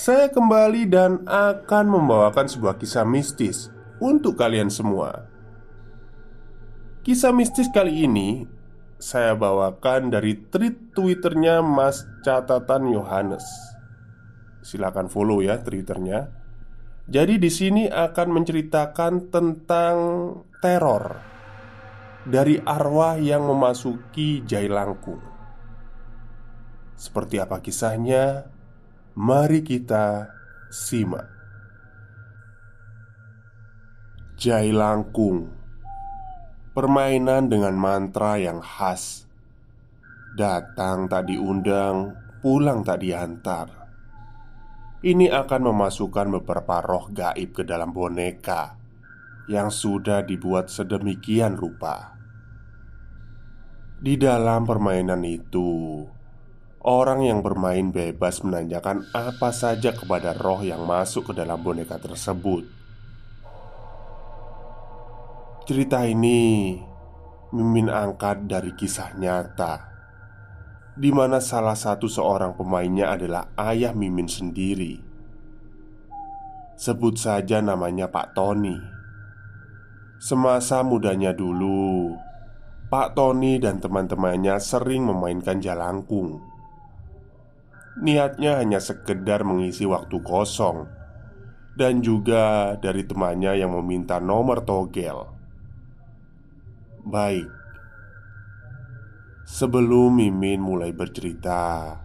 saya kembali dan akan membawakan sebuah kisah mistis untuk kalian semua. Kisah mistis kali ini saya bawakan dari tweet Twitternya Mas Catatan Yohanes. Silakan follow ya Twitternya. Jadi di sini akan menceritakan tentang teror dari arwah yang memasuki Jailangkung. Seperti apa kisahnya? Mari kita simak. Jai Langkung Permainan dengan mantra yang khas. Datang tak diundang, pulang tak diantar. Ini akan memasukkan beberapa roh gaib ke dalam boneka Yang sudah dibuat sedemikian rupa. Di dalam permainan itu Orang yang bermain bebas menanyakan apa saja kepada roh yang masuk ke dalam boneka tersebut. Cerita ini Mimin angkat dari kisah nyata di mana salah satu seorang pemainnya adalah ayah Mimin sendiri. Sebut saja namanya Pak Tony. Semasa mudanya dulu, Pak Tony dan teman-temannya sering memainkan jalangkung Niatnya hanya sekedar mengisi waktu kosong. Dan juga dari temannya yang meminta nomor togel. Baik. Sebelum Mimin mulai bercerita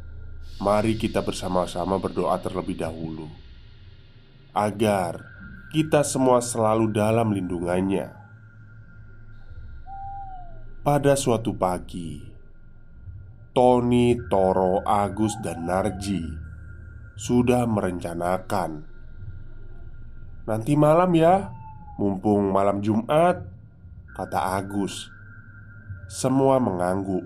Mari kita bersama-sama berdoa terlebih dahulu. Agar kita semua selalu dalam lindungannya. Pada suatu pagi Tony, Toro, Agus, dan Narji sudah merencanakan nanti malam ya, mumpung malam Jumat, kata Agus. Semua mengangguk.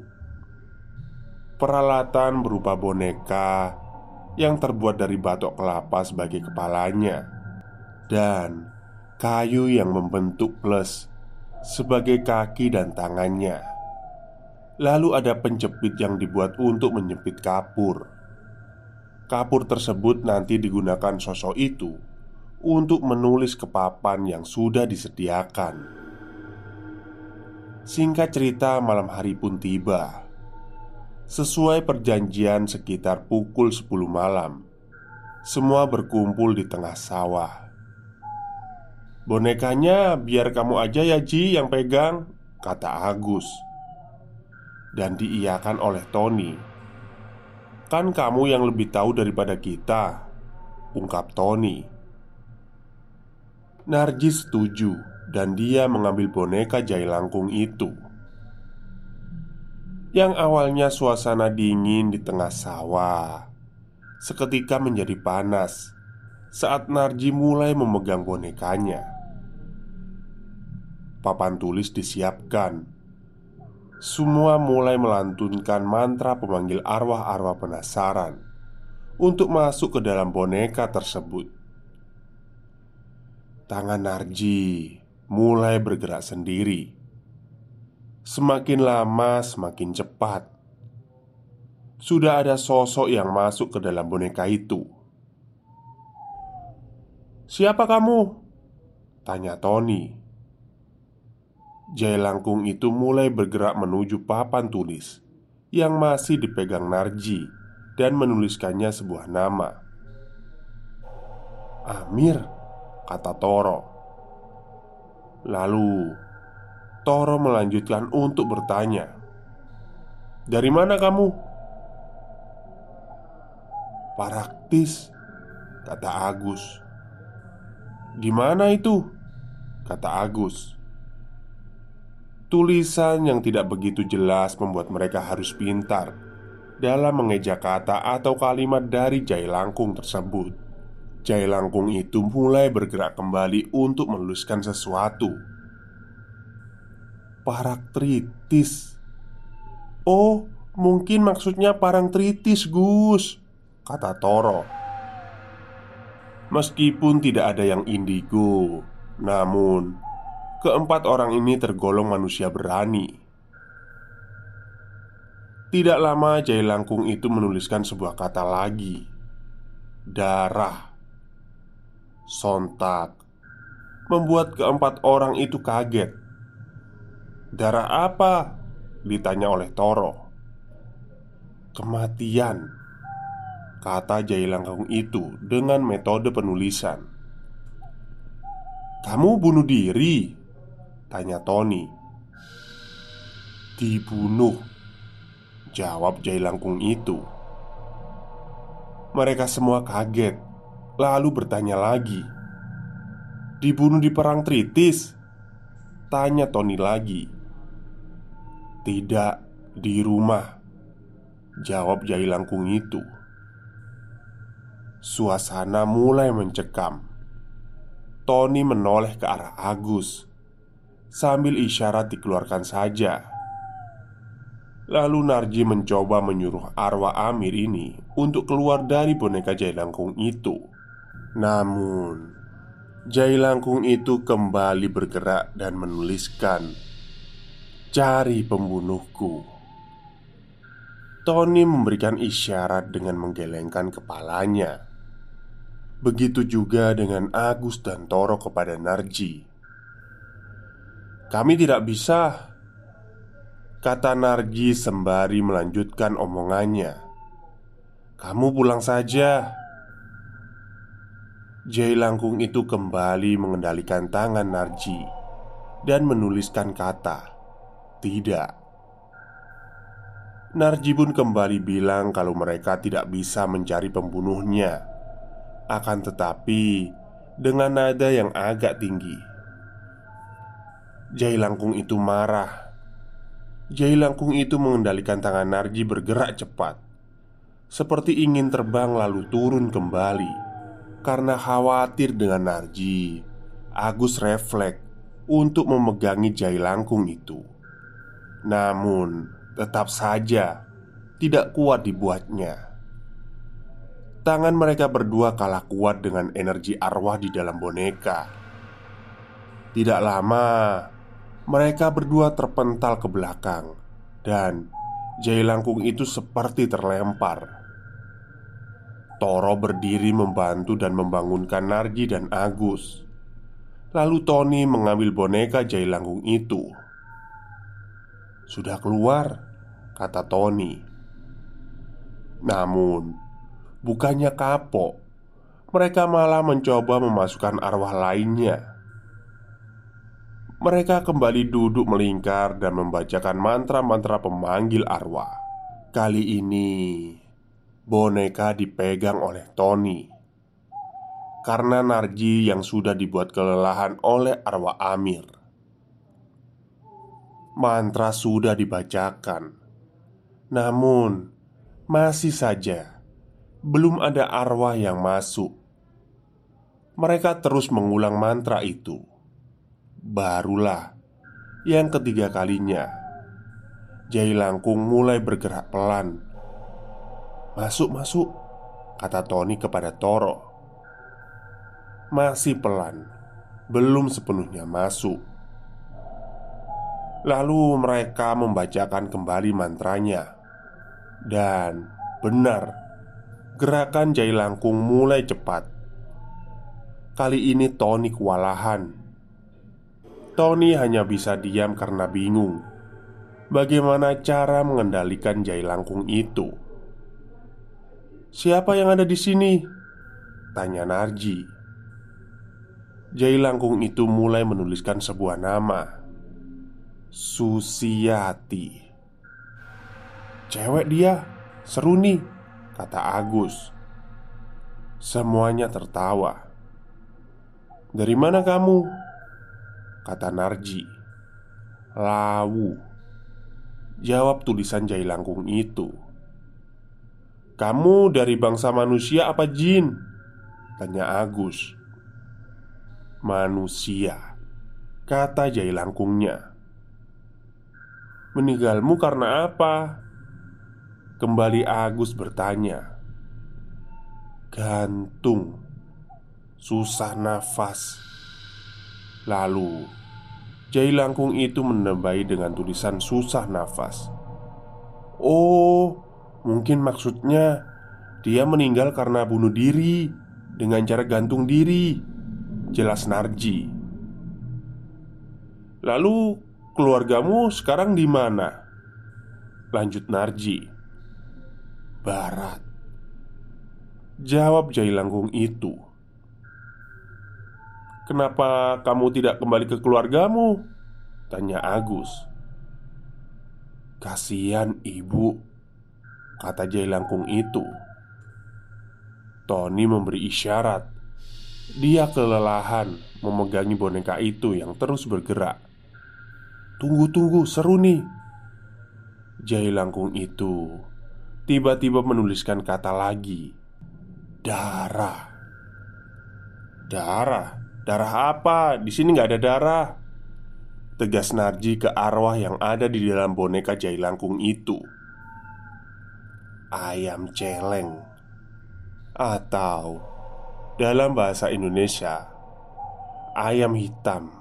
Peralatan berupa boneka yang terbuat dari batok kelapa sebagai kepalanya dan kayu yang membentuk plus sebagai kaki dan tangannya. Lalu ada penjepit yang dibuat untuk menyepit kapur. Kapur tersebut nanti digunakan sosok itu untuk menulis ke papan yang sudah disediakan. Singkat cerita, malam hari pun tiba. Sesuai perjanjian sekitar pukul 10 malam, semua berkumpul di tengah sawah. Bonekanya biar kamu aja ya Ji yang pegang, kata Agus dan diiyakan oleh Tony. "Kan kamu yang lebih tahu daripada kita," ungkap Tony. Narjis setuju dan dia mengambil boneka Jailangkung itu. Yang awalnya suasana dingin di tengah sawah Seketika menjadi panas Saat Narji mulai memegang bonekanya Papan tulis disiapkan semua mulai melantunkan mantra pemanggil arwah-arwah penasaran untuk masuk ke dalam boneka tersebut. Tangan Narji mulai bergerak sendiri. Semakin lama, semakin cepat. Sudah ada sosok yang masuk ke dalam boneka itu. "Siapa kamu?" tanya Tony. Jai Langkung itu mulai bergerak menuju papan tulis yang masih dipegang Narji dan menuliskannya sebuah nama. "Amir," kata Toro. Lalu Toro melanjutkan untuk bertanya, "Dari mana kamu?" "Paraktis," kata Agus. "Di mana itu?" kata Agus. Tulisan yang tidak begitu jelas membuat mereka harus pintar dalam mengeja kata atau kalimat dari Jai Langkung tersebut. Jai Langkung itu mulai bergerak kembali untuk menuliskan sesuatu. Paraktritis. Oh, mungkin maksudnya parangtritis, Gus, kata Toro. Meskipun tidak ada yang indigo, namun Keempat orang ini tergolong manusia berani. Tidak lama Jai Langkung itu menuliskan sebuah kata lagi. Darah. Sontak. Membuat keempat orang itu kaget. Darah apa? Ditanya oleh Toro. Kematian. Kata Jai Langkung itu dengan metode penulisan. Kamu bunuh diri Tanya Tony. Dibunuh Jawab Jai Langkung itu. Mereka semua kaget Lalu bertanya lagi. Dibunuh di perang Tritis? Tanya Tony lagi. Tidak di rumah Jawab Jai Langkung itu. Suasana mulai mencekam. Tony menoleh ke arah Agus Sambil isyarat dikeluarkan saja. Lalu Narji mencoba menyuruh arwah Amir ini Untuk keluar dari boneka Jailangkung itu. Namun Jailangkung itu kembali bergerak dan menuliskan Cari pembunuhku. Tony memberikan isyarat dengan menggelengkan kepalanya. Begitu juga dengan Agus dan Toro kepada Narji kami tidak bisa Kata Nargi sembari melanjutkan omongannya. Kamu pulang saja. Jai Langkung itu kembali mengendalikan tangan Narji Dan menuliskan kata Tidak. Narji pun kembali bilang kalau mereka tidak bisa mencari pembunuhnya. Akan tetapi Dengan nada yang agak tinggi Jai Langkung itu marah. Jai Langkung itu mengendalikan tangan Narji bergerak cepat, seperti ingin terbang lalu turun kembali. Karena khawatir dengan Narji, Agus refleks untuk memegangi Jai Langkung itu. Namun, tetap saja tidak kuat dibuatnya. Tangan mereka berdua kalah kuat dengan energi arwah di dalam boneka. Tidak lama, mereka berdua terpental ke belakang Dan Jai Langkung itu seperti terlempar. Toro berdiri membantu dan membangunkan Narji dan Agus. Lalu Tony mengambil boneka Jai Langkung itu. Sudah keluar Kata Tony. Namun Bukannya kapok. Mereka malah mencoba memasukkan arwah lainnya mereka kembali duduk melingkar dan membacakan mantra-mantra pemanggil arwah. Kali ini, boneka dipegang oleh Tony karena Narji yang sudah dibuat kelelahan oleh arwah Amir. Mantra sudah dibacakan, namun masih saja belum ada arwah yang masuk. Mereka terus mengulang mantra itu Barulah yang ketiga kalinya Jai Langkung mulai bergerak pelan. "Masuk, masuk," kata Tony kepada Toro. Masih pelan, belum sepenuhnya masuk. Lalu mereka membacakan kembali mantranya, dan benar, gerakan Jai Langkung mulai cepat. Kali ini Tony kewalahan. Tony hanya bisa diam karena bingung bagaimana cara mengendalikan Jai Langkung itu. "Siapa yang ada di sini?" tanya Narji. Jai Langkung itu mulai menuliskan sebuah nama. Susiati. "Cewek dia, seru nih," kata Agus. Semuanya tertawa. "Dari mana kamu?" Kata Narji. "Lawu." Jawab tulisan Jai Langkung itu. "Kamu dari bangsa manusia apa jin?" tanya Agus. "Manusia," kata Jai Langkungnya. "Meninggalmu karena apa?" Kembali Agus bertanya. "Gantung, susah nafas." Lalu Jai Langkung itu menambahi dengan tulisan susah nafas. Oh, mungkin maksudnya Dia meninggal karena bunuh diri Dengan cara gantung diri Jelas Narji. Lalu keluargamu sekarang di mana? Lanjut Narji. Barat. Jawab Jai Langkung itu Kenapa kamu tidak kembali ke keluargamu? Tanya Agus. Kasihan ibu Kata Jai Langkung itu. Tony memberi isyarat. Dia kelelahan memegangi boneka itu yang terus bergerak. Tunggu-tunggu, seru nih. Jai Langkung itu Tiba-tiba menuliskan kata lagi. Darah. Darah Darah apa? Di sini nggak ada darah. Tegas Narji ke arwah yang ada di dalam boneka Jai Langkung itu. Ayam celeng. Atau Dalam bahasa Indonesia Ayam hitam.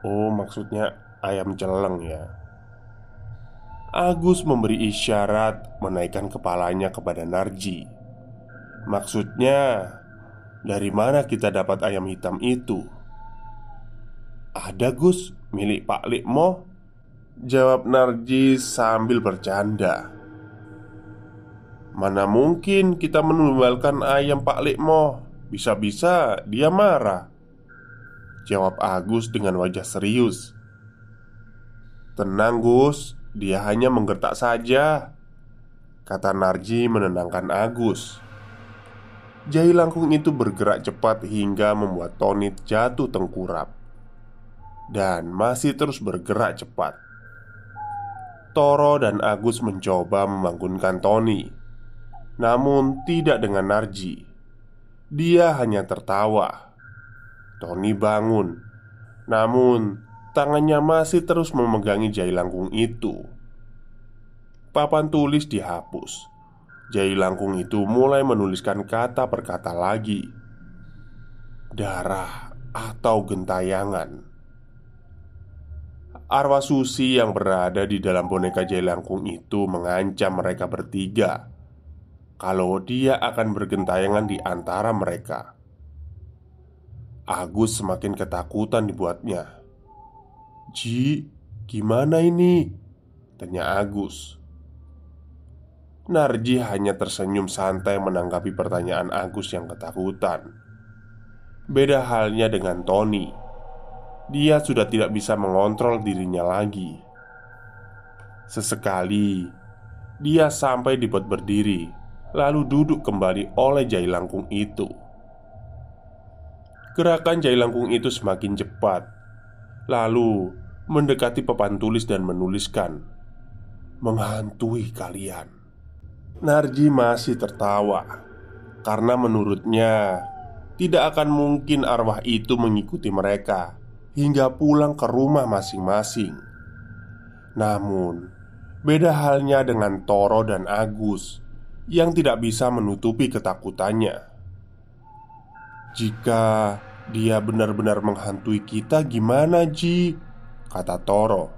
Oh maksudnya ayam celeng ya. Agus memberi isyarat menaikkan kepalanya kepada Narji. Maksudnya dari mana kita dapat ayam hitam itu? Ada Gus, milik Pak Likmo Jawab Narji sambil bercanda. Mana mungkin kita menumbalkan ayam Pak Likmo? Bisa-bisa dia marah Jawab Agus dengan wajah serius. Tenang Gus, dia hanya menggertak saja Kata Narji menenangkan Agus Jai Langkung itu bergerak cepat hingga membuat Tony jatuh tengkurap Dan masih terus bergerak cepat. Toro dan Agus mencoba membangunkan Tony Namun tidak dengan Narji. Dia hanya tertawa. Tony bangun Namun tangannya masih terus memegangi Jai Langkung itu. Papan tulis dihapus Jai Langkung itu mulai menuliskan kata per kata lagi. Darah atau gentayangan. Arwah Susi yang berada di dalam boneka Jai Langkung itu mengancam mereka bertiga. Kalau dia akan bergentayangan di antara mereka. Agus semakin ketakutan dibuatnya. Ji, gimana ini? Tanya Agus Narji hanya tersenyum santai menanggapi pertanyaan Agus yang ketakutan. Beda halnya dengan Tony. Dia sudah tidak bisa mengontrol dirinya lagi. Sesekali dia sampai dibuat berdiri, lalu duduk kembali oleh Jai Langkung itu. Gerakan Jai Langkung itu semakin cepat, lalu mendekati papan tulis dan menuliskan, "Menghantui kalian." Narji masih tertawa karena menurutnya tidak akan mungkin arwah itu mengikuti mereka hingga pulang ke rumah masing-masing. Namun, Beda halnya dengan Toro dan Agus yang tidak bisa menutupi ketakutannya. Jika dia benar-benar menghantui kita, gimana, Ji? Kata Toro.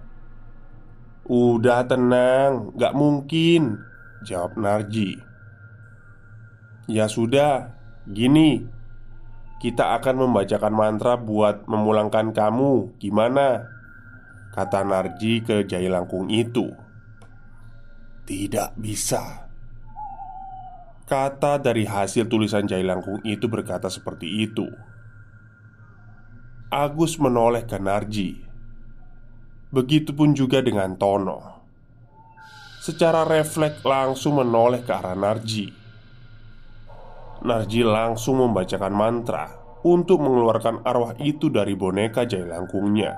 Udah tenang, gak mungkin, jawab Narji. Ya sudah, gini, kita akan membacakan mantra buat memulangkan kamu. Gimana? Kata Narji ke Jai Langkung itu. Tidak bisa Kata dari hasil tulisan Jai Langkung itu berkata seperti itu Agus menoleh ke Narji Begitupun juga dengan Tono Secara refleks langsung menoleh ke arah Narji Narji langsung membacakan mantra Untuk mengeluarkan arwah itu dari boneka Jai Langkungnya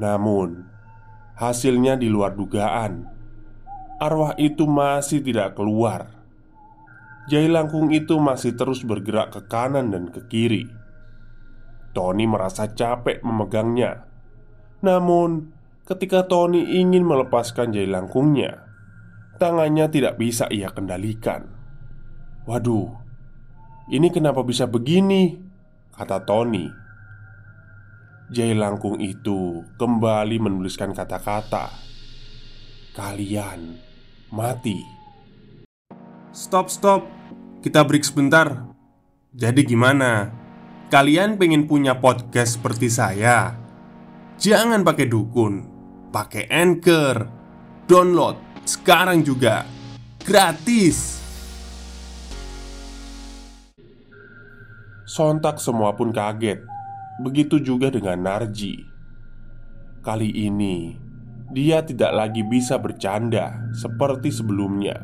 Namun Hasilnya di luar dugaan arwah itu masih tidak keluar. Jai Langkung itu masih terus bergerak ke kanan dan ke kiri. Tony merasa capek memegangnya. Namun, ketika Tony ingin melepaskan Jai Langkungnya, tangannya tidak bisa ia kendalikan. "Waduh, ini kenapa bisa begini?" kata Tony. Jai Langkung itu kembali menuliskan kata-kata, "Kalian mati. Stop, stop. Kita break sebentar. Jadi gimana? Kalian pengen punya podcast seperti saya? Jangan pakai dukun, pakai Anchor. Download sekarang juga. Gratis. Sontak semua pun kaget. Begitu juga dengan Narji. Kali ini dia tidak lagi bisa bercanda seperti sebelumnya.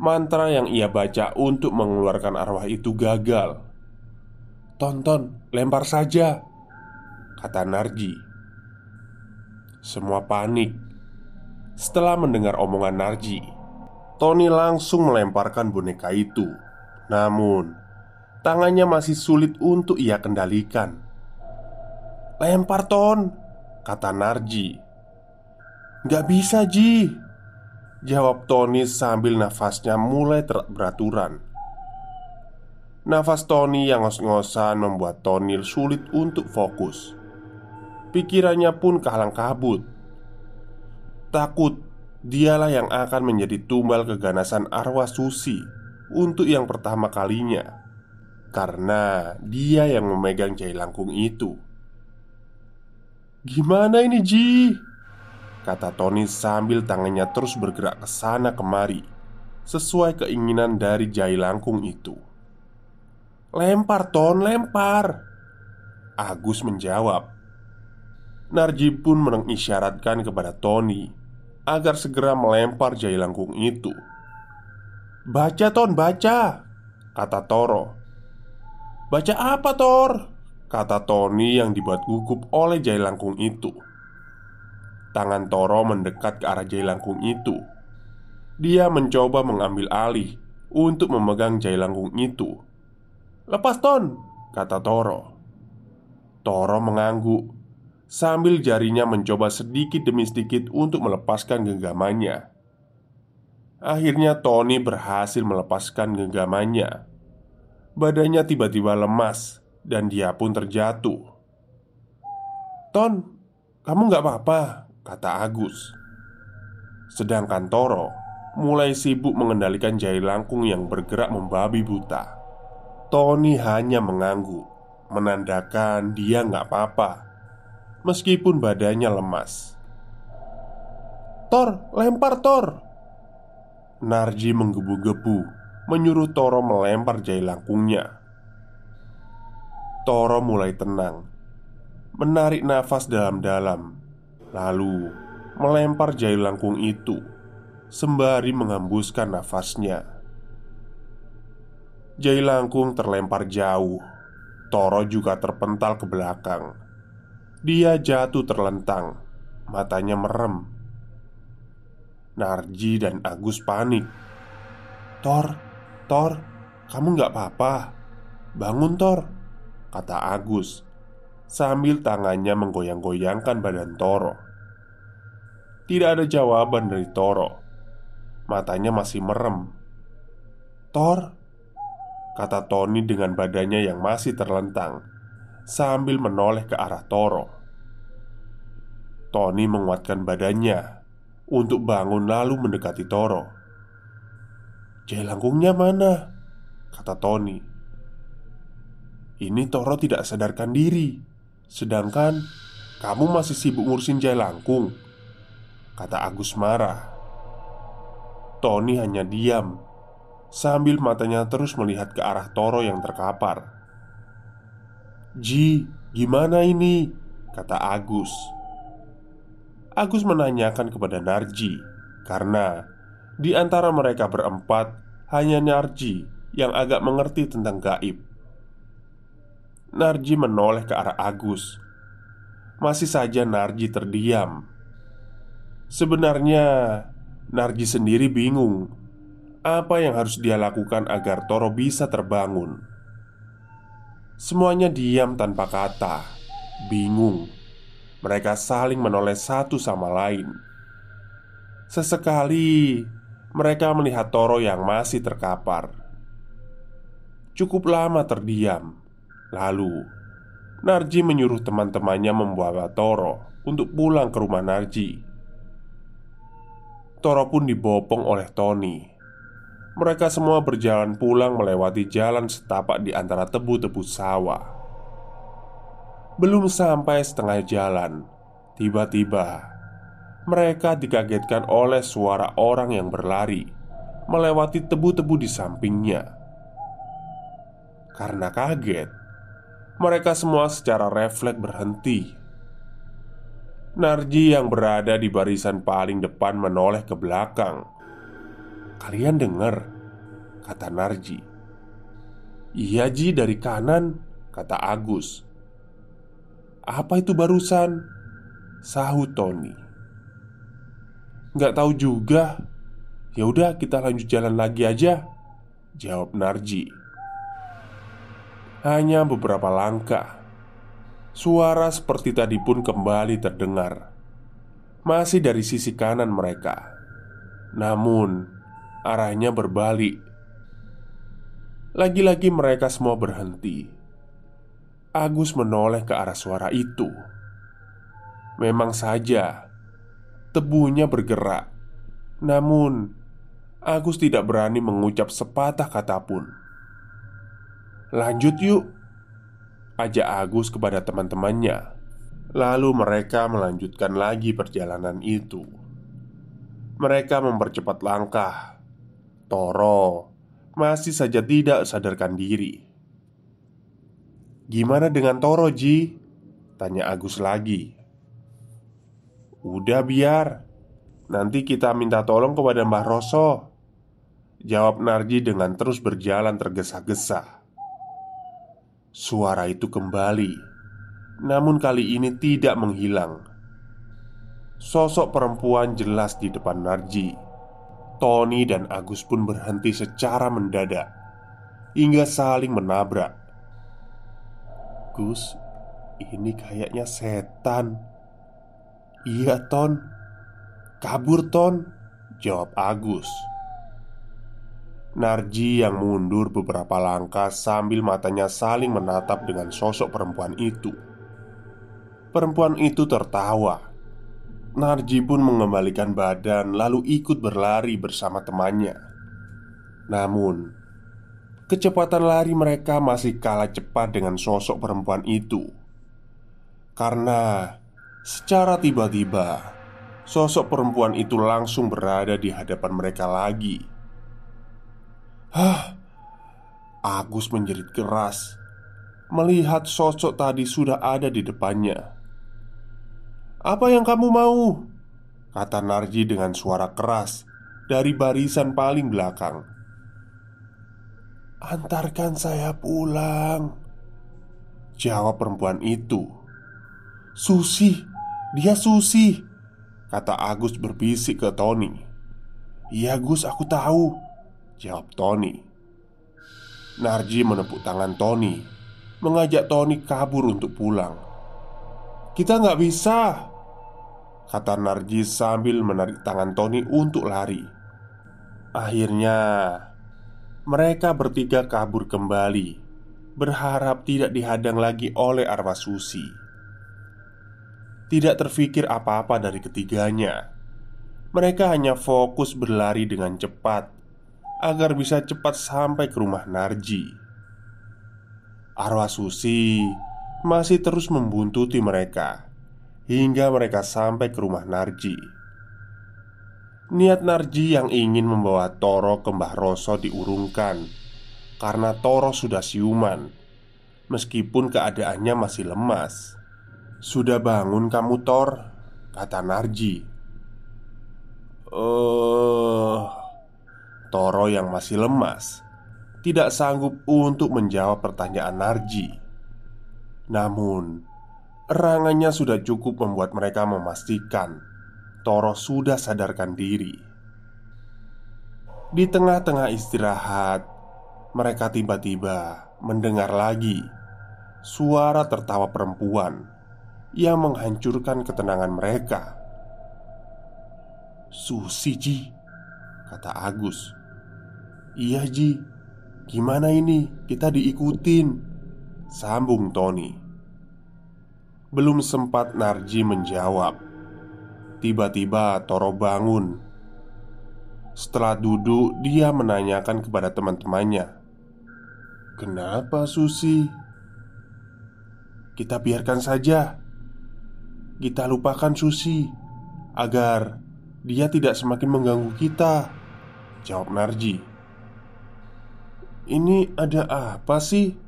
Mantra yang ia baca untuk mengeluarkan arwah itu gagal. "Tonton, lempar saja," kata Narji. Semua panik setelah mendengar omongan Narji. Tony langsung melemparkan boneka itu, namun tangannya masih sulit untuk ia kendalikan. "Lempar, Ton!" kata Narji. Gak bisa Ji Jawab Tony sambil nafasnya mulai beraturan Nafas Tony yang ngos-ngosan membuat Tony sulit untuk fokus Pikirannya pun kalang kabut. Takut dialah yang akan menjadi tumbal keganasan arwah Susi Untuk yang pertama kalinya. Karena dia yang memegang jai langkung itu. Gimana ini Ji? Kata Tony sambil tangannya terus bergerak ke sana kemari Sesuai keinginan dari Jai Langkung itu. Lempar Ton, lempar Agus menjawab Narji pun mengisyaratkan kepada Tony Agar segera melempar Jai Langkung itu Baca Ton, baca Kata Toro Baca apa Tor? Kata Tony yang dibuat gugup oleh Jai Langkung itu Tangan Toro mendekat ke arah Jai Langkung itu. Dia mencoba mengambil alih untuk memegang Jai Langkung itu. "Lepas, Ton!" kata Toro. Toro mengangguk sambil jarinya mencoba sedikit demi sedikit untuk melepaskan genggamannya. Akhirnya Tony berhasil melepaskan genggamannya. Badannya tiba-tiba lemas dan dia pun terjatuh. "Ton, kamu nggak apa-apa?" kata Agus. Sedangkan Toro mulai sibuk mengendalikan jari langkung yang bergerak membabi buta. Tony hanya mengangguk, menandakan dia nggak apa-apa, meskipun badannya lemas. Tor, lempar Tor. Narji menggebu-gebu, menyuruh Toro melempar jari langkungnya. Toro mulai tenang, menarik nafas dalam-dalam Lalu melempar jari langkung itu Sembari menghembuskan nafasnya Jari langkung terlempar jauh Toro juga terpental ke belakang Dia jatuh terlentang. Matanya merem. Narji dan Agus panik. Tor, Tor, kamu gak apa-apa? Bangun Tor Kata Agus Sambil tangannya menggoyang-goyangkan badan Toro. Tidak ada jawaban dari Toro. Matanya masih merem. "Tor," kata Tony dengan badannya yang masih terlentang sambil menoleh ke arah Toro. Tony menguatkan badannya untuk bangun lalu mendekati Toro. "Jelangkungnya mana?" kata Tony. Ini Toro tidak sadarkan diri Sedangkan kamu masih sibuk ngurusin jelangkung Kata Agus marah Tony hanya diam Sambil matanya terus melihat ke arah Toro yang terkapar Ji, gimana ini? Kata Agus Agus menanyakan kepada Narji Karena di antara mereka berempat Hanya Narji yang agak mengerti tentang gaib Narji menoleh ke arah Agus. Masih saja Narji terdiam. Sebenarnya, Narji sendiri bingung apa yang harus dia lakukan agar Toro bisa terbangun. Semuanya diam tanpa kata, bingung. Mereka saling menoleh satu sama lain. Sesekali mereka melihat Toro yang masih terkapar. Cukup lama terdiam Lalu, Narji menyuruh teman-temannya membawa Toro untuk pulang ke rumah Narji. Toro pun dibopong oleh Tony. Mereka semua berjalan pulang melewati jalan setapak di antara tebu-tebu sawah. Belum sampai setengah jalan, tiba-tiba mereka dikagetkan oleh suara orang yang berlari melewati tebu-tebu di sampingnya. Karena kaget, mereka semua secara refleks berhenti. Narji yang berada di barisan paling depan menoleh ke belakang. "Kalian dengar?" kata Narji. "Iya, Ji, dari kanan," kata Agus. "Apa itu barusan?" sahut Tony. "Nggak tahu juga. Ya udah, kita lanjut jalan lagi aja," jawab Narji. Hanya beberapa langkah Suara seperti tadi pun kembali terdengar Masih dari sisi kanan mereka Namun Arahnya berbalik. Lagi-lagi mereka semua berhenti. Agus menoleh ke arah suara itu. Memang saja Tebunya bergerak. Namun Agus tidak berani mengucap sepatah kata pun. Lanjut yuk Ajak Agus kepada teman-temannya. Lalu mereka melanjutkan lagi perjalanan itu. Mereka mempercepat langkah Toro. Masih saja tidak sadarkan diri. Gimana dengan Toro Ji? Tanya Agus lagi. Udah biar. Nanti kita minta tolong kepada Mbah Roso. Jawab Narji dengan terus berjalan tergesa-gesa. Suara itu kembali, namun kali ini tidak menghilang. Sosok perempuan jelas di depan Narji. Tony dan Agus pun berhenti secara mendadak hingga saling menabrak. Gus, ini kayaknya setan. Iya, Ton. Kabur, Ton. Jawab Agus. Narji yang mundur beberapa langkah sambil matanya saling menatap dengan sosok perempuan itu. Perempuan itu tertawa. Narji pun mengembalikan badan, lalu ikut berlari bersama temannya. Namun, kecepatan lari mereka masih kalah cepat dengan sosok perempuan itu, karena secara tiba-tiba sosok perempuan itu langsung berada di hadapan mereka lagi. Hah Agus menjerit keras Melihat sosok tadi sudah ada di depannya Apa yang kamu mau? Kata Narji dengan suara keras Dari barisan paling belakang. Antarkan saya pulang Jawab perempuan itu. Susi Dia Susi Kata Agus berbisik ke Tony. Iya Gus aku tahu Jawab Tony. Narji menepuk tangan Tony Mengajak Tony kabur untuk pulang. Kita nggak bisa Kata Narji sambil menarik tangan Tony untuk lari. Akhirnya Mereka bertiga kabur kembali Berharap tidak dihadang lagi oleh arwah Susi. Tidak terfikir apa-apa dari ketiganya. Mereka hanya fokus berlari dengan cepat Agar bisa cepat sampai ke rumah Narji. Arwah Susi masih terus membuntuti mereka hingga mereka sampai ke rumah Narji. Niat Narji yang ingin membawa Toro ke Mbah Roso diurungkan karena Toro sudah siuman, meskipun keadaannya masih lemas. "Sudah bangun kamu, Tor?" kata Narji. "Eh." Toro yang masih lemas tidak sanggup untuk menjawab pertanyaan Narji. Namun, Erangannya sudah cukup membuat mereka memastikan Toro sudah sadarkan diri. Di tengah-tengah istirahat, mereka tiba-tiba mendengar lagi suara tertawa perempuan yang menghancurkan ketenangan mereka. "Susi, Ji," kata Agus. "Iya, Ji. Gimana ini? Kita diikutin." Sambung Tony. Belum sempat Narji menjawab. Tiba-tiba Toro bangun. Setelah duduk dia menanyakan kepada teman-temannya Kenapa Susi? Kita biarkan saja. Kita lupakan Susi Agar dia tidak semakin mengganggu kita Jawab Narji. Ini ada apa sih?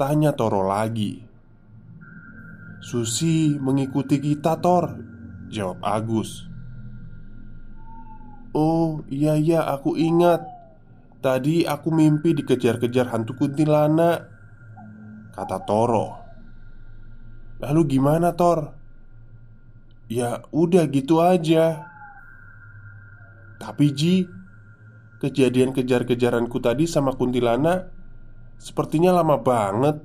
Tanya Toro lagi Susi mengikuti kita, Tor Jawab Agus. Oh iya iya aku ingat. Tadi aku mimpi dikejar-kejar hantu kuntilanak Kata Toro. Lalu gimana Tor? Ya udah gitu aja. Tapi Ji Kejadian kejar-kejaranku tadi sama kuntilanak Sepertinya lama banget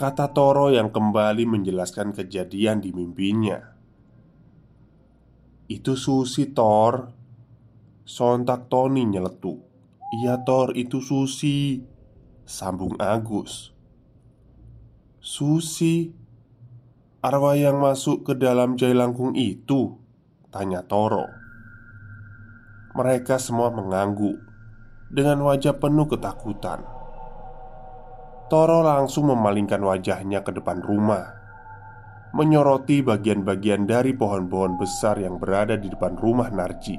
Kata Toro yang kembali menjelaskan kejadian di mimpinya. Itu Susi Thor. Sontak Tony nyeletuk. Iya Thor itu Susi. Sambung Agus. Susi Arwah yang masuk ke dalam jailangkung itu? Tanya Toro. Mereka semua mengangguk Dengan wajah penuh ketakutan Toro langsung memalingkan wajahnya ke depan rumah Menyoroti bagian-bagian dari pohon-pohon besar yang berada di depan rumah Narji.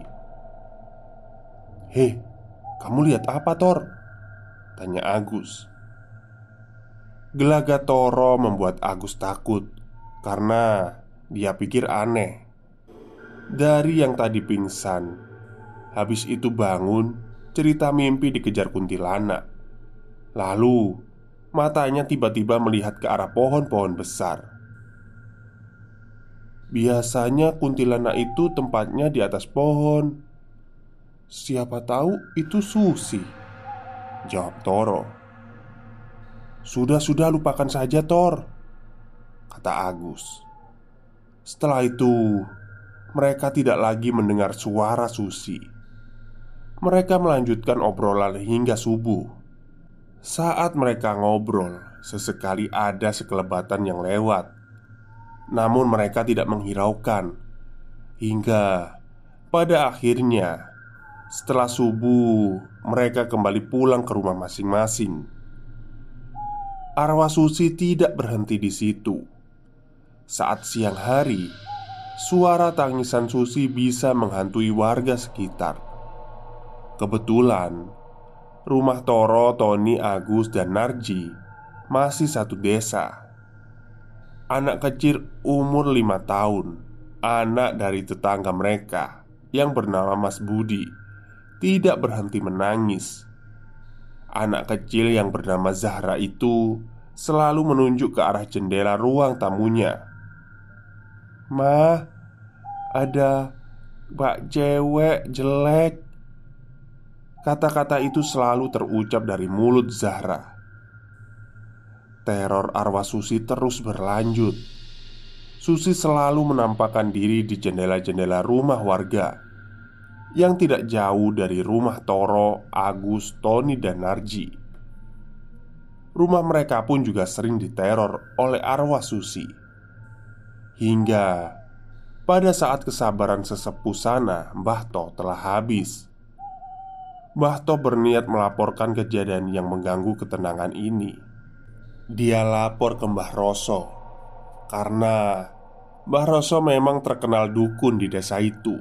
Hei, kamu lihat apa Tor? Tanya Agus. Gelagat Toro membuat Agus takut Karena dia pikir aneh. Dari yang tadi pingsan Habis itu bangun Cerita mimpi dikejar kuntilanak. Lalu Matanya tiba-tiba melihat ke arah pohon-pohon besar. Biasanya kuntilanak itu tempatnya di atas pohon. Siapa tahu itu Susi. Jawab Toro. Sudah-sudah lupakan saja Tor Kata Agus Setelah itu Mereka tidak lagi mendengar suara Susi Mereka melanjutkan obrolan hingga subuh saat mereka ngobrol, sesekali ada sekelebatan yang lewat. Namun mereka tidak menghiraukan. Hingga pada akhirnya Setelah subuh Mereka kembali pulang ke rumah masing-masing. Arwah Susi tidak berhenti di situ. Saat siang hari Suara tangisan Susi bisa menghantui warga sekitar. Kebetulan Rumah Toro, Tony, Agus, dan Narji masih satu desa. Anak kecil umur lima tahun, anak dari tetangga mereka yang bernama Mas Budi, tidak berhenti menangis. Anak kecil yang bernama Zahra itu selalu menunjuk ke arah jendela ruang tamunya. "Ma, ada bak cewek jelek Kata-kata itu selalu terucap dari mulut Zahra. Teror arwah Susi terus berlanjut. Susi selalu menampakkan diri di jendela-jendela rumah warga yang tidak jauh dari rumah Toro, Agus, Tony, dan Narji. Rumah mereka pun juga sering diteror oleh arwah Susi. Hingga pada saat kesabaran sesepuh sana, Mbah To telah habis. Mbah To berniat melaporkan kejadian yang mengganggu ketenangan ini. Dia lapor ke Mbah Roso karena Mbah Roso memang terkenal dukun di desa itu.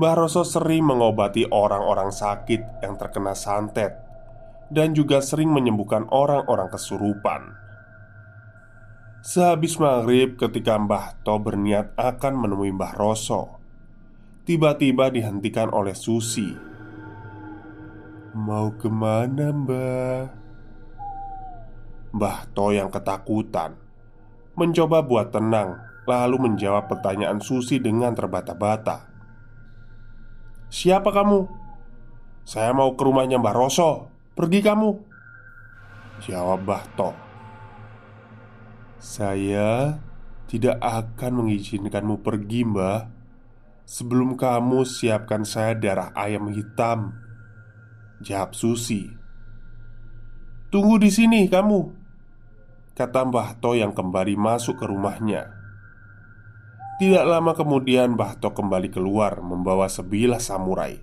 Mbah Roso sering mengobati orang-orang sakit yang terkena santet dan juga sering menyembuhkan orang-orang kesurupan. Sehabis maghrib ketika Mbah To berniat akan menemui Mbah Roso Tiba-tiba dihentikan oleh Susi Mau ke mana mbah? Mbah To yang ketakutan Mencoba buat tenang Lalu menjawab pertanyaan Susi dengan terbata-bata Siapa kamu? Saya mau ke rumahnya Mbah Roso Pergi kamu Jawab Mbah To saya tidak akan mengizinkanmu pergi, Mbah. Sebelum kamu siapkan saya darah ayam hitam. Jawab Susi. Tunggu di sini kamu, kata Mbah To yang kembali masuk ke rumahnya. Tidak lama kemudian Mbah To kembali keluar membawa sebilah samurai.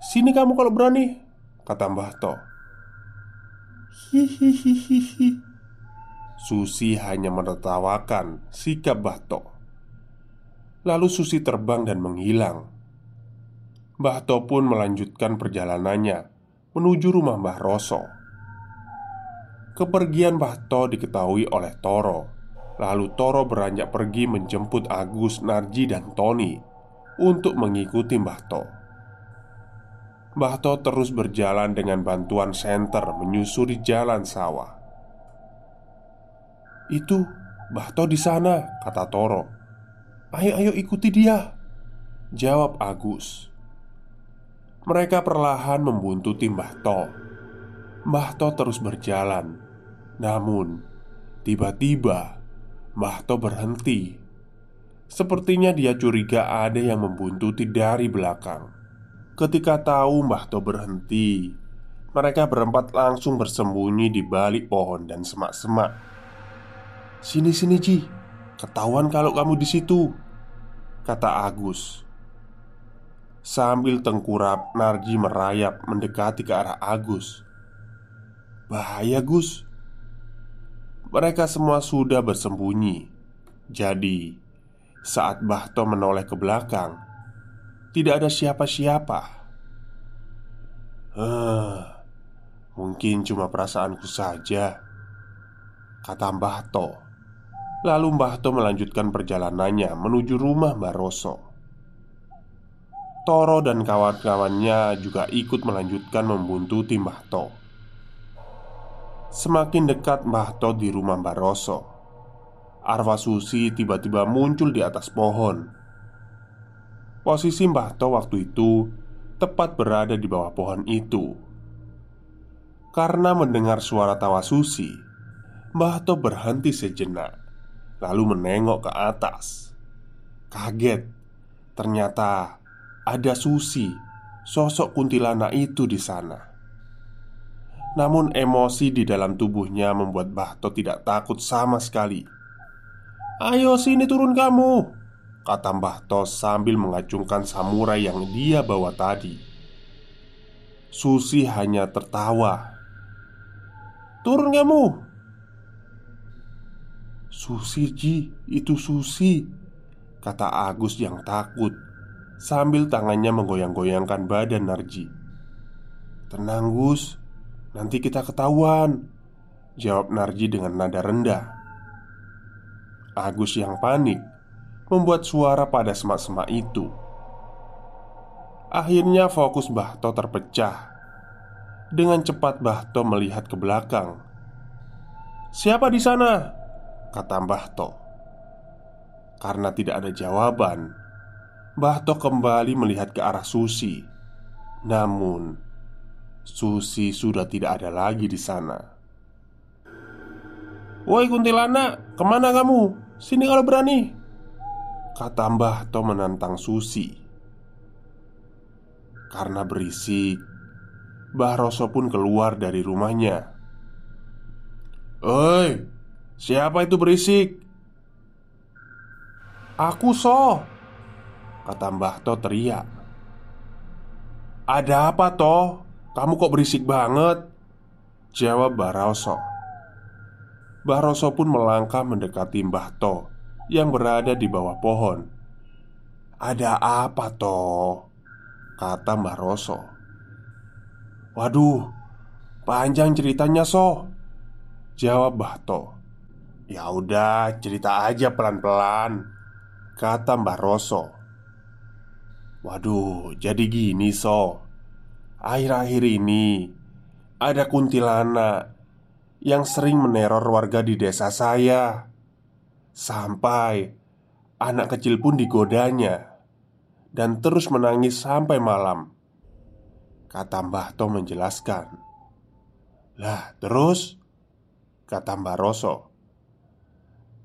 Sini kamu kalau berani, kata Mbah To. Hihihihi. Susi hanya menertawakan sikap Bahto. Lalu Susi terbang dan menghilang. Bahto pun melanjutkan perjalanannya menuju rumah Mbah Roso. Kepergian Bahto diketahui oleh Toro. Lalu Toro beranjak pergi menjemput Agus, Narji, dan Tony untuk mengikuti Bahto. Bahto terus berjalan dengan bantuan senter menyusuri jalan sawah. Itu Bahto di sana, kata Toro. Ayo, ayo ikuti dia. Jawab Agus. Mereka perlahan membuntuti Bahto. Bahto terus berjalan. Namun, tiba-tiba Bahto berhenti. Sepertinya dia curiga ada yang membuntuti dari belakang. Ketika tahu Bahto berhenti, mereka berempat langsung bersembunyi di balik pohon dan semak-semak. Sini sini Ji Ketahuan kalau kamu di situ Kata Agus Sambil tengkurap Narji merayap mendekati ke arah Agus. Bahaya Gus. Mereka semua sudah bersembunyi. Jadi Saat Bahto menoleh ke belakang Tidak ada siapa-siapa. Eh, mungkin cuma perasaanku saja Kata Mbah To. Lalu Mbah To melanjutkan perjalanannya menuju rumah Mbah Roso Toro dan kawan-kawannya juga ikut melanjutkan membuntuti Mbah To. Semakin dekat Mbah To di rumah Mbah Roso Arwah Susi tiba-tiba muncul di atas pohon. Posisi Mbah To waktu itu tepat berada di bawah pohon itu. Karena mendengar suara tawa Susi Mbah To berhenti sejenak lalu menengok ke atas. Kaget, ternyata ada Susi, sosok kuntilanak itu di sana. Namun emosi di dalam tubuhnya membuat Bahto tidak takut sama sekali. "Ayo sini turun kamu," kata Bahto sambil mengacungkan samurai yang dia bawa tadi. Susi hanya tertawa. "Turun kamu," Susi Ji, itu Susi Kata Agus yang takut Sambil tangannya menggoyang-goyangkan badan Narji. Tenang Gus. Nanti kita ketahuan Jawab Narji dengan nada rendah. Agus yang panik Membuat suara pada semak-semak itu. Akhirnya fokus Bahto terpecah. Dengan cepat Bahto melihat ke belakang. Siapa di sana? Kata Mbah To. Karena tidak ada jawaban Mbah kembali melihat ke arah Susi. Namun Susi sudah tidak ada lagi di sana. Woi kuntilanak, ke mana kamu? Sini kalau berani Kata Mbah menantang Susi. Karena berisik Mbah Roso pun keluar dari rumahnya. Oi, siapa itu berisik? Aku so Kata Mbah To teriak Ada apa toh? Kamu kok berisik banget? Jawab Mbah Roso Mbah Roso pun melangkah mendekati Mbah To yang berada di bawah pohon. "Ada apa, toh?" kata Mbah Roso. "Waduh, panjang ceritanya, So." Jawab Mbah To. "Ya udah, cerita aja pelan-pelan," kata Mbah Roso. "Waduh, jadi gini, So. Akhir-akhir ini ada kuntilanak yang sering meneror warga di desa saya. Sampai anak kecil pun digodanya dan terus menangis sampai malam. Kata Mbah To menjelaskan. Lah, terus? Kata Mbah Roso.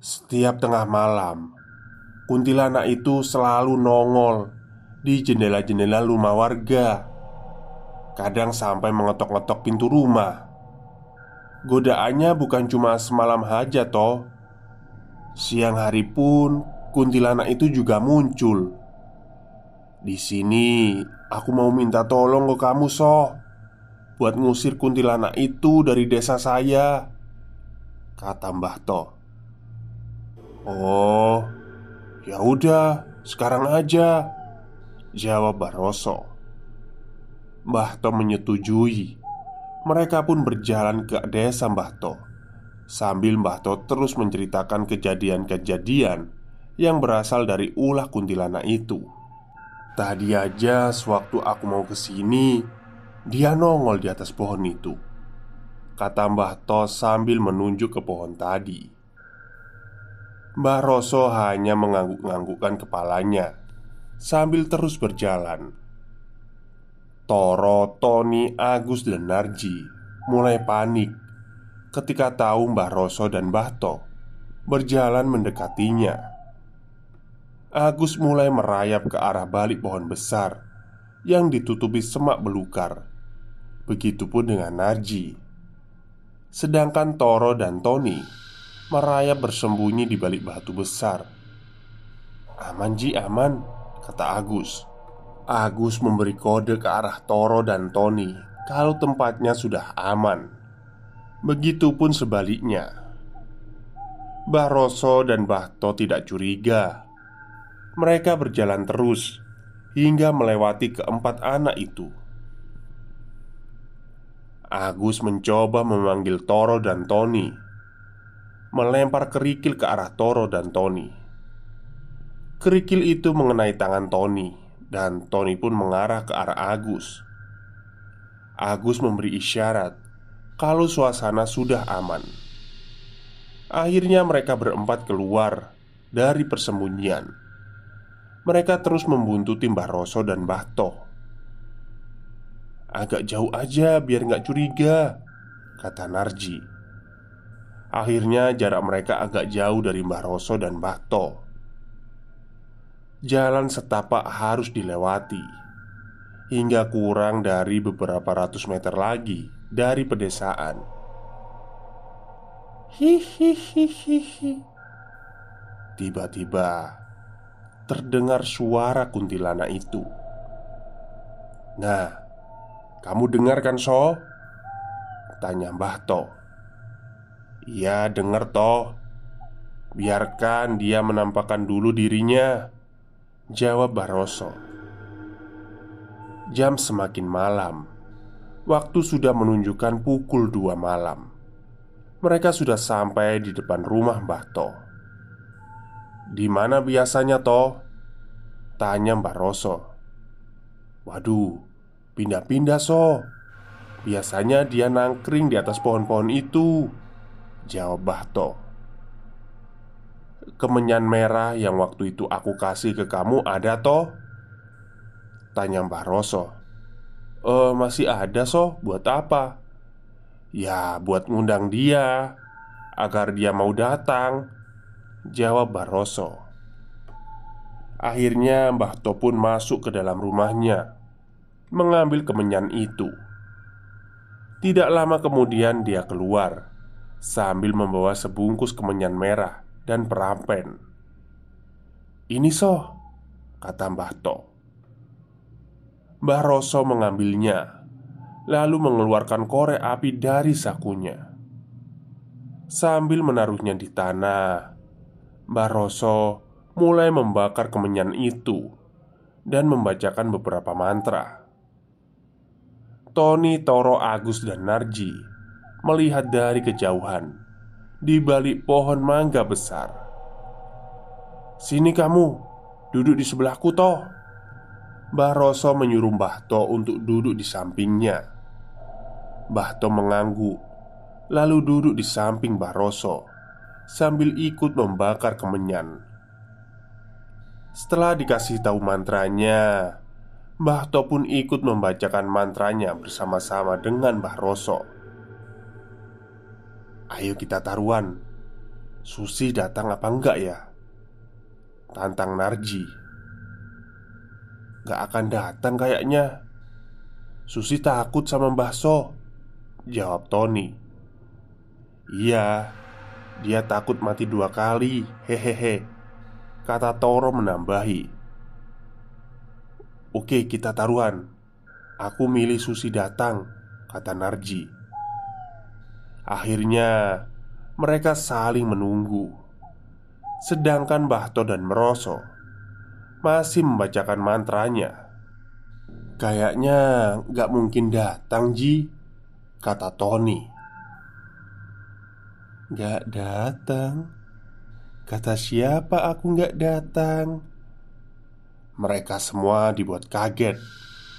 Setiap tengah malam, kuntilanak itu selalu nongol di jendela-jendela rumah warga. Kadang sampai mengetok-ngetok pintu rumah. Godaannya bukan cuma semalam saja toh Siang hari pun kuntilanak itu juga muncul Di sini aku mau minta tolong ke kamu so Buat ngusir kuntilanak itu dari desa saya Kata Mbah To Oh ya udah sekarang aja Jawab Baroso Mbah menyetujui. Mereka pun berjalan ke desa Mbah To Sambil Mbah To terus menceritakan kejadian-kejadian Yang berasal dari ulah kuntilanak itu. Tadi aja sewaktu aku mau ke sini, Dia nongol di atas pohon itu Kata Mbah To sambil menunjuk ke pohon tadi. Mbah Roso hanya mengangguk-anggukkan kepalanya Sambil terus berjalan Toro, Tony, Agus, dan Narji mulai panik ketika tahu Mbah Roso dan Mbah To berjalan mendekatinya. Agus mulai merayap ke arah balik pohon besar yang ditutupi semak belukar. Begitupun dengan Narji. Sedangkan Toro dan Tony merayap bersembunyi di balik batu besar. "Aman, Ji, aman," kata Agus. Agus memberi kode ke arah Toro dan Tony kalau tempatnya sudah aman. Begitupun sebaliknya. Mbah Roso dan Mbah To tidak curiga. Mereka berjalan terus hingga melewati keempat anak itu. Agus mencoba memanggil Toro dan Tony, melempar kerikil ke arah Toro dan Tony. Kerikil itu mengenai tangan Tony dan Tony pun mengarah ke arah Agus. Agus memberi isyarat kalau suasana sudah aman. Akhirnya mereka berempat keluar dari persembunyian. Mereka terus membuntuti Mbah Roso dan Mbah Toh. Agak jauh aja biar nggak curiga, kata Narji. Akhirnya jarak mereka agak jauh dari Mbah Roso dan Mbah Toh. Jalan setapak harus dilewati Hingga kurang dari beberapa ratus meter lagi Dari pedesaan. Hihihihihi. Tiba-tiba Terdengar suara kuntilanak itu. Nah Kamu dengar kan So? Tanya Mbah To. Iya dengar toh Biarkan dia menampakkan dulu dirinya Jawab Baroso Jam semakin malam. Waktu sudah menunjukkan pukul dua malam. Mereka sudah sampai di depan rumah Mbah To. Di mana biasanya toh? Tanya Mbah Roso. Waduh, pindah-pindah so. Biasanya dia nangkring di atas pohon-pohon itu. Jawab Mbah To Kemenyan merah yang waktu itu aku kasih ke kamu ada toh? Tanya Mbah Roso Eh masih ada so, buat apa? Ya buat ngundang dia agar dia mau datang. Jawab Baroso. Akhirnya Mbah To pun masuk ke dalam rumahnya Mengambil kemenyan itu Tidak lama kemudian dia keluar Sambil membawa sebungkus kemenyan merah dan perampen. Ini soh Kata Mbah To Mbah Roso mengambilnya Lalu mengeluarkan korek api dari sakunya. Sambil menaruhnya di tanah Mbah Roso mulai membakar kemenyan itu dan membacakan beberapa mantra. Tony, Toro, Agus, dan Narji melihat dari kejauhan di balik pohon mangga besar. "Sini kamu, duduk di sebelahku, toh." Mbah Roso menyuruh Mbah To untuk duduk di sampingnya. Mbah To mengangguk, lalu duduk di samping Mbah Roso sambil ikut membakar kemenyan. Setelah dikasih tahu mantranya, Mbah To pun ikut membacakan mantranya bersama-sama dengan Mbah Roso. Ayo kita taruhan. Susi datang apa enggak ya? Tantang Narji. Gak akan datang kayaknya. Susi takut sama Mbah So. Jawab Tony. Iya, dia takut mati dua kali. Hehehe. Kata Toro menambahi Oke kita taruhan Aku milih Susi datang Kata Narji Akhirnya Mereka saling menunggu Sedangkan Bahto dan Meroso Masih membacakan mantranya Kayaknya gak mungkin datang Ji Kata Tony Gak datang Kata siapa aku nggak datang? Mereka semua dibuat kaget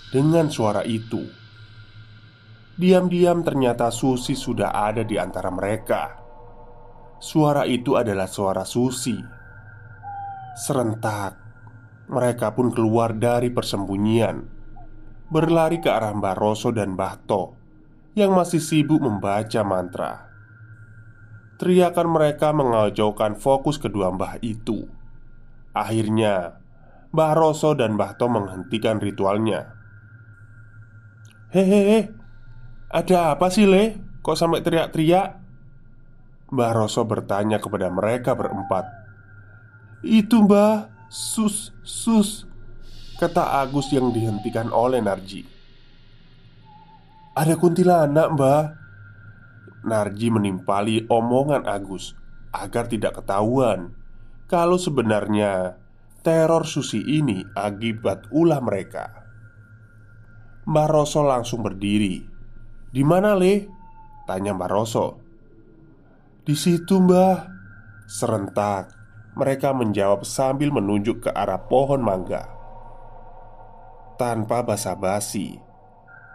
dengan suara itu. Diam-diam ternyata Susi sudah ada di antara mereka. Suara itu adalah suara Susi. Serentak, mereka pun keluar dari persembunyian, berlari ke arah Mbah Roso dan Mbah To yang masih sibuk membaca mantra. Teriakan mereka mengajaukan fokus kedua mbah itu. Akhirnya, Mbah Roso dan Mbah Tom menghentikan ritualnya. Hehehe, ada apa sih, Le? Kok sampai teriak-teriak? Mbah Roso bertanya kepada mereka berempat. Itu, Mbah, sus, sus, kata Agus yang dihentikan oleh Narji. Ada kuntilanak, Mbah, Narji menimpali omongan Agus agar tidak ketahuan kalau sebenarnya teror Susi ini akibat ulah mereka. Mbak Roso langsung berdiri. "Di mana, Le?" tanya Mbak Roso. "Di situ, Mbah." Serentak mereka menjawab sambil menunjuk ke arah pohon mangga. Tanpa basa-basi,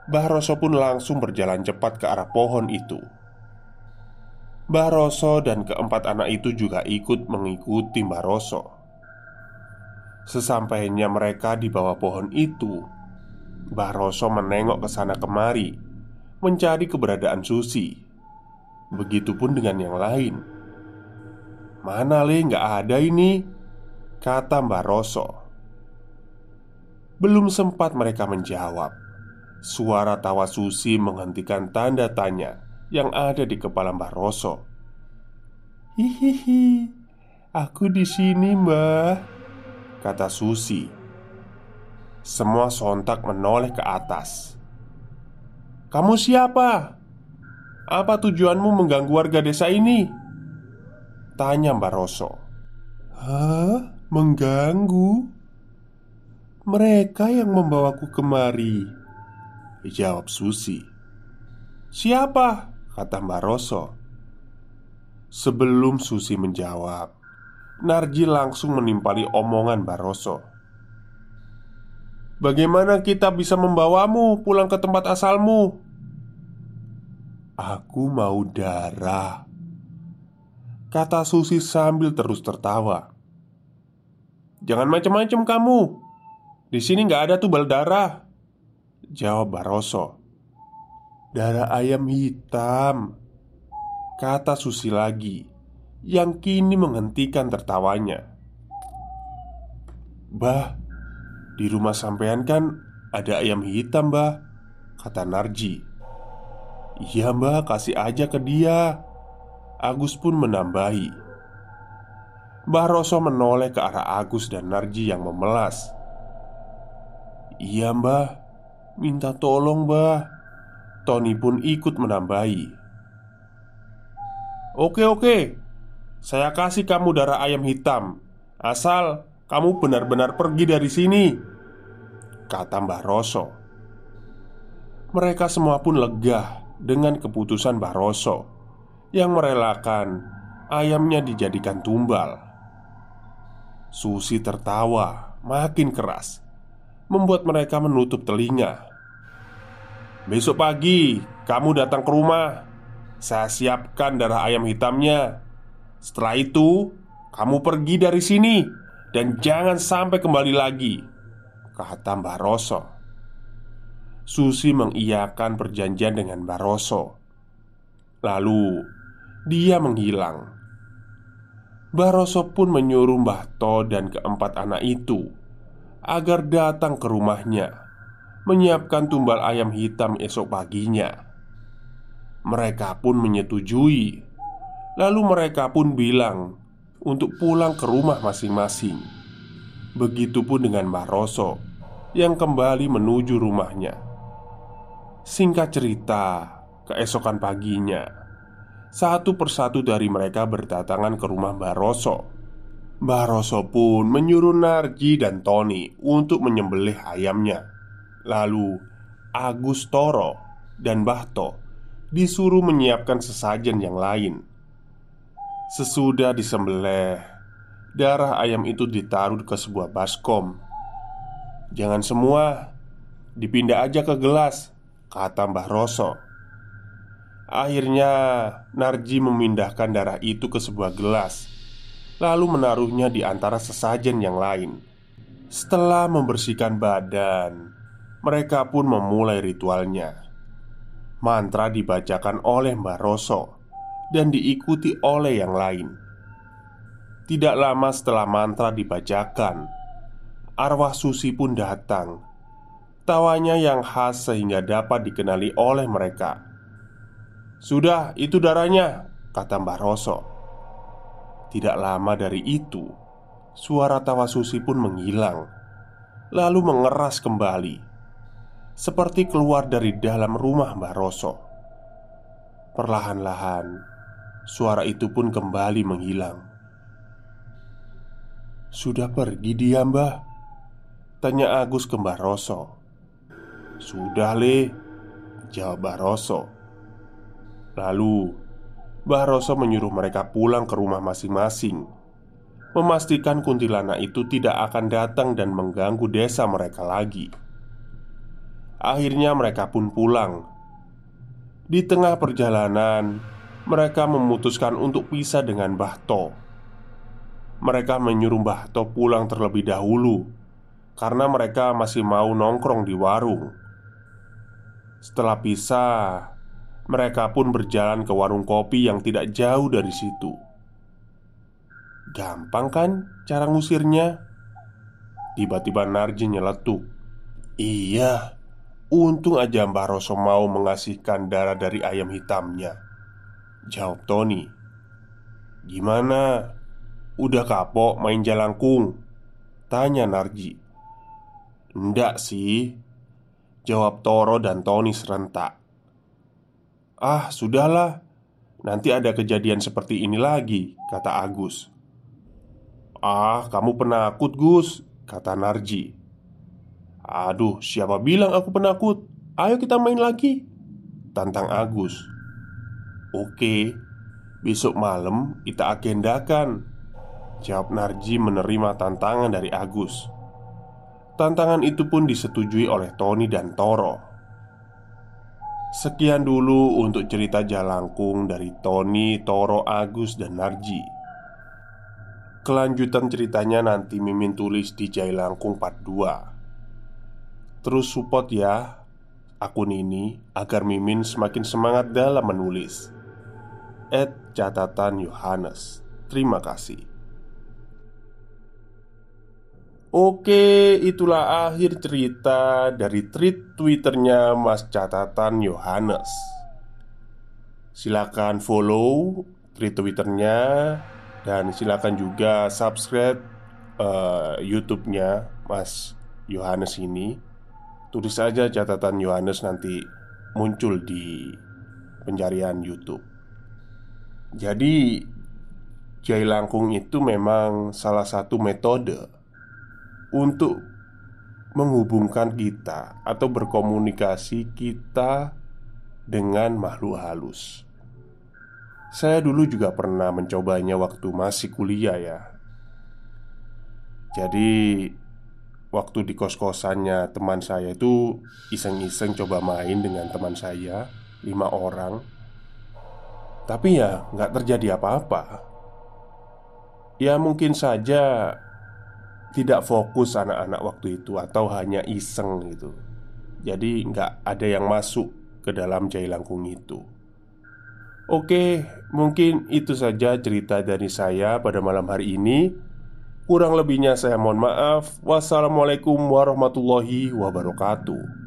Mbah Roso pun langsung berjalan cepat ke arah pohon itu. Mbah Roso dan keempat anak itu juga ikut mengikuti Mbah Roso. Sesampainya mereka di bawah pohon itu, Mbah Roso menengok ke sana kemari, mencari keberadaan Susi. Begitupun dengan yang lain. Mana le nggak ada ini? Kata Mbah Roso. Belum sempat mereka menjawab, suara tawa Susi menghentikan tanda tanya yang ada di kepala Mbah Roso. Hihihi, aku di sini, Mbah, kata Susi. Semua sontak menoleh ke atas. "Kamu siapa? Apa tujuanmu mengganggu warga desa ini?" tanya Mbah Roso. "Hah? Mengganggu?" Mereka yang membawaku kemari Jawab Susi Siapa? Kata Mbak Roso Sebelum Susi menjawab Narji langsung menimpali omongan Mbak Roso Bagaimana kita bisa membawamu pulang ke tempat asalmu? Aku mau darah Kata Susi sambil terus tertawa. Jangan macam-macam kamu. Di sini nggak ada tubal darah Jawab Baroso Darah ayam hitam Kata Susi lagi Yang kini menghentikan tertawanya. Bah Di rumah sampean kan Ada ayam hitam bah Kata Narji. Iya mbah kasih aja ke dia Agus pun menambahi. Mbah Roso menoleh ke arah Agus dan Narji yang memelas. Iya mbah Minta tolong mbah Tony pun ikut menambahi. Oke oke Saya kasih kamu darah ayam hitam Asal kamu benar-benar pergi dari sini Kata Mbah Roso. Mereka semua pun lega dengan keputusan Mbah Roso Yang merelakan ayamnya dijadikan tumbal. Susi tertawa makin keras Membuat mereka menutup telinga. Besok pagi kamu datang ke rumah. Saya siapkan darah ayam hitamnya. Setelah itu, kamu pergi dari sini dan jangan sampai kembali lagi," kata Mbak Roso. Susi mengiyakan perjanjian dengan Mbak Roso. Lalu dia menghilang. Mbak Roso pun menyuruh Mbah To dan keempat anak itu agar datang ke rumahnya, menyiapkan tumbal ayam hitam esok paginya. Mereka pun menyetujui. Lalu mereka pun bilang untuk pulang ke rumah masing-masing. Begitupun dengan Mbah Roso yang kembali menuju rumahnya. Singkat cerita, keesokan paginya, satu persatu dari mereka berdatangan ke rumah Mbah Roso. Mbah Roso pun menyuruh Narji dan Tony untuk menyembelih ayamnya. Lalu Agus Toro dan Bahto disuruh menyiapkan sesajen yang lain. Sesudah disembelih, darah ayam itu ditaruh ke sebuah baskom. "Jangan semua, dipindah aja ke gelas," kata Mbah Roso. Akhirnya, Narji memindahkan darah itu ke sebuah gelas, lalu menaruhnya di antara sesajen yang lain. Setelah membersihkan badan, mereka pun memulai ritualnya. Mantra dibacakan oleh Mbah Roso dan diikuti oleh yang lain. Tidak lama setelah mantra dibacakan, arwah Susi pun datang. Tawanya yang khas sehingga dapat dikenali oleh mereka. "Sudah, itu darahnya," kata Mbah Roso. Tidak lama dari itu, suara tawa Susi pun menghilang, lalu mengeras kembali seperti keluar dari dalam rumah Mbah Roso. Perlahan-lahan, suara itu pun kembali menghilang. "Sudah pergi dia, Mbah?" tanya Agus ke Mbah Roso. "Sudah, Le," jawab Mbah Roso. Lalu, Mbah Roso menyuruh mereka pulang ke rumah masing-masing, memastikan kuntilanak itu tidak akan datang dan mengganggu desa mereka lagi. Akhirnya mereka pun pulang. Di tengah perjalanan, mereka memutuskan untuk pisah dengan Bahto. Mereka menyuruh Bahto pulang terlebih dahulu karena mereka masih mau nongkrong di warung. Setelah pisah, mereka pun berjalan ke warung kopi yang tidak jauh dari situ. Gampang kan cara ngusirnya? Tiba-tiba Narji nyeletuk. Iya, Untung aja Mbah Roso mau mengasihkan darah dari ayam hitamnya Jawab Tony. Gimana? Udah kapok main jalangkung? Tanya Narji. Ndak sih. Jawab Toro dan Tony serentak. Ah sudahlah. Nanti ada kejadian seperti ini lagi Kata Agus. Ah kamu penakut Gus Kata Narji. Aduh, siapa bilang aku penakut? Ayo kita main lagi Tantang Agus Oke Besok malam kita agendakan. Jawab Narji menerima tantangan dari Agus. Tantangan itu pun disetujui oleh Tony dan Toro. Sekian dulu untuk cerita Jalangkung dari Tony, Toro, Agus, dan Narji. Kelanjutan ceritanya nanti Mimin tulis di Jailangkung Part 2 Terus support ya akun ini agar Mimin semakin semangat dalam menulis. @catatan Yohanes. Terima kasih. Oke, itulah akhir cerita dari tweet Twitternya Mas Catatan Yohanes. Silakan follow tweet Twitternya dan silakan juga subscribe uh, YouTube-nya Mas Yohanes ini. Tulis saja catatan Yohanes nanti muncul di pencarian YouTube. Jadi, jai langkung itu memang salah satu metode untuk menghubungkan kita atau berkomunikasi kita dengan makhluk halus. Saya dulu juga pernah mencobanya waktu masih kuliah ya. Jadi waktu di kos-kosannya teman saya itu iseng-iseng coba main dengan teman saya lima orang. Tapi ya nggak terjadi apa-apa. Ya mungkin saja tidak fokus anak-anak waktu itu atau hanya iseng gitu. Jadi nggak ada yang masuk ke dalam jai langkung itu. Oke, mungkin itu saja cerita dari saya pada malam hari ini. Kurang lebihnya saya mohon maaf. Wassalamualaikum warahmatullahi wabarakatuh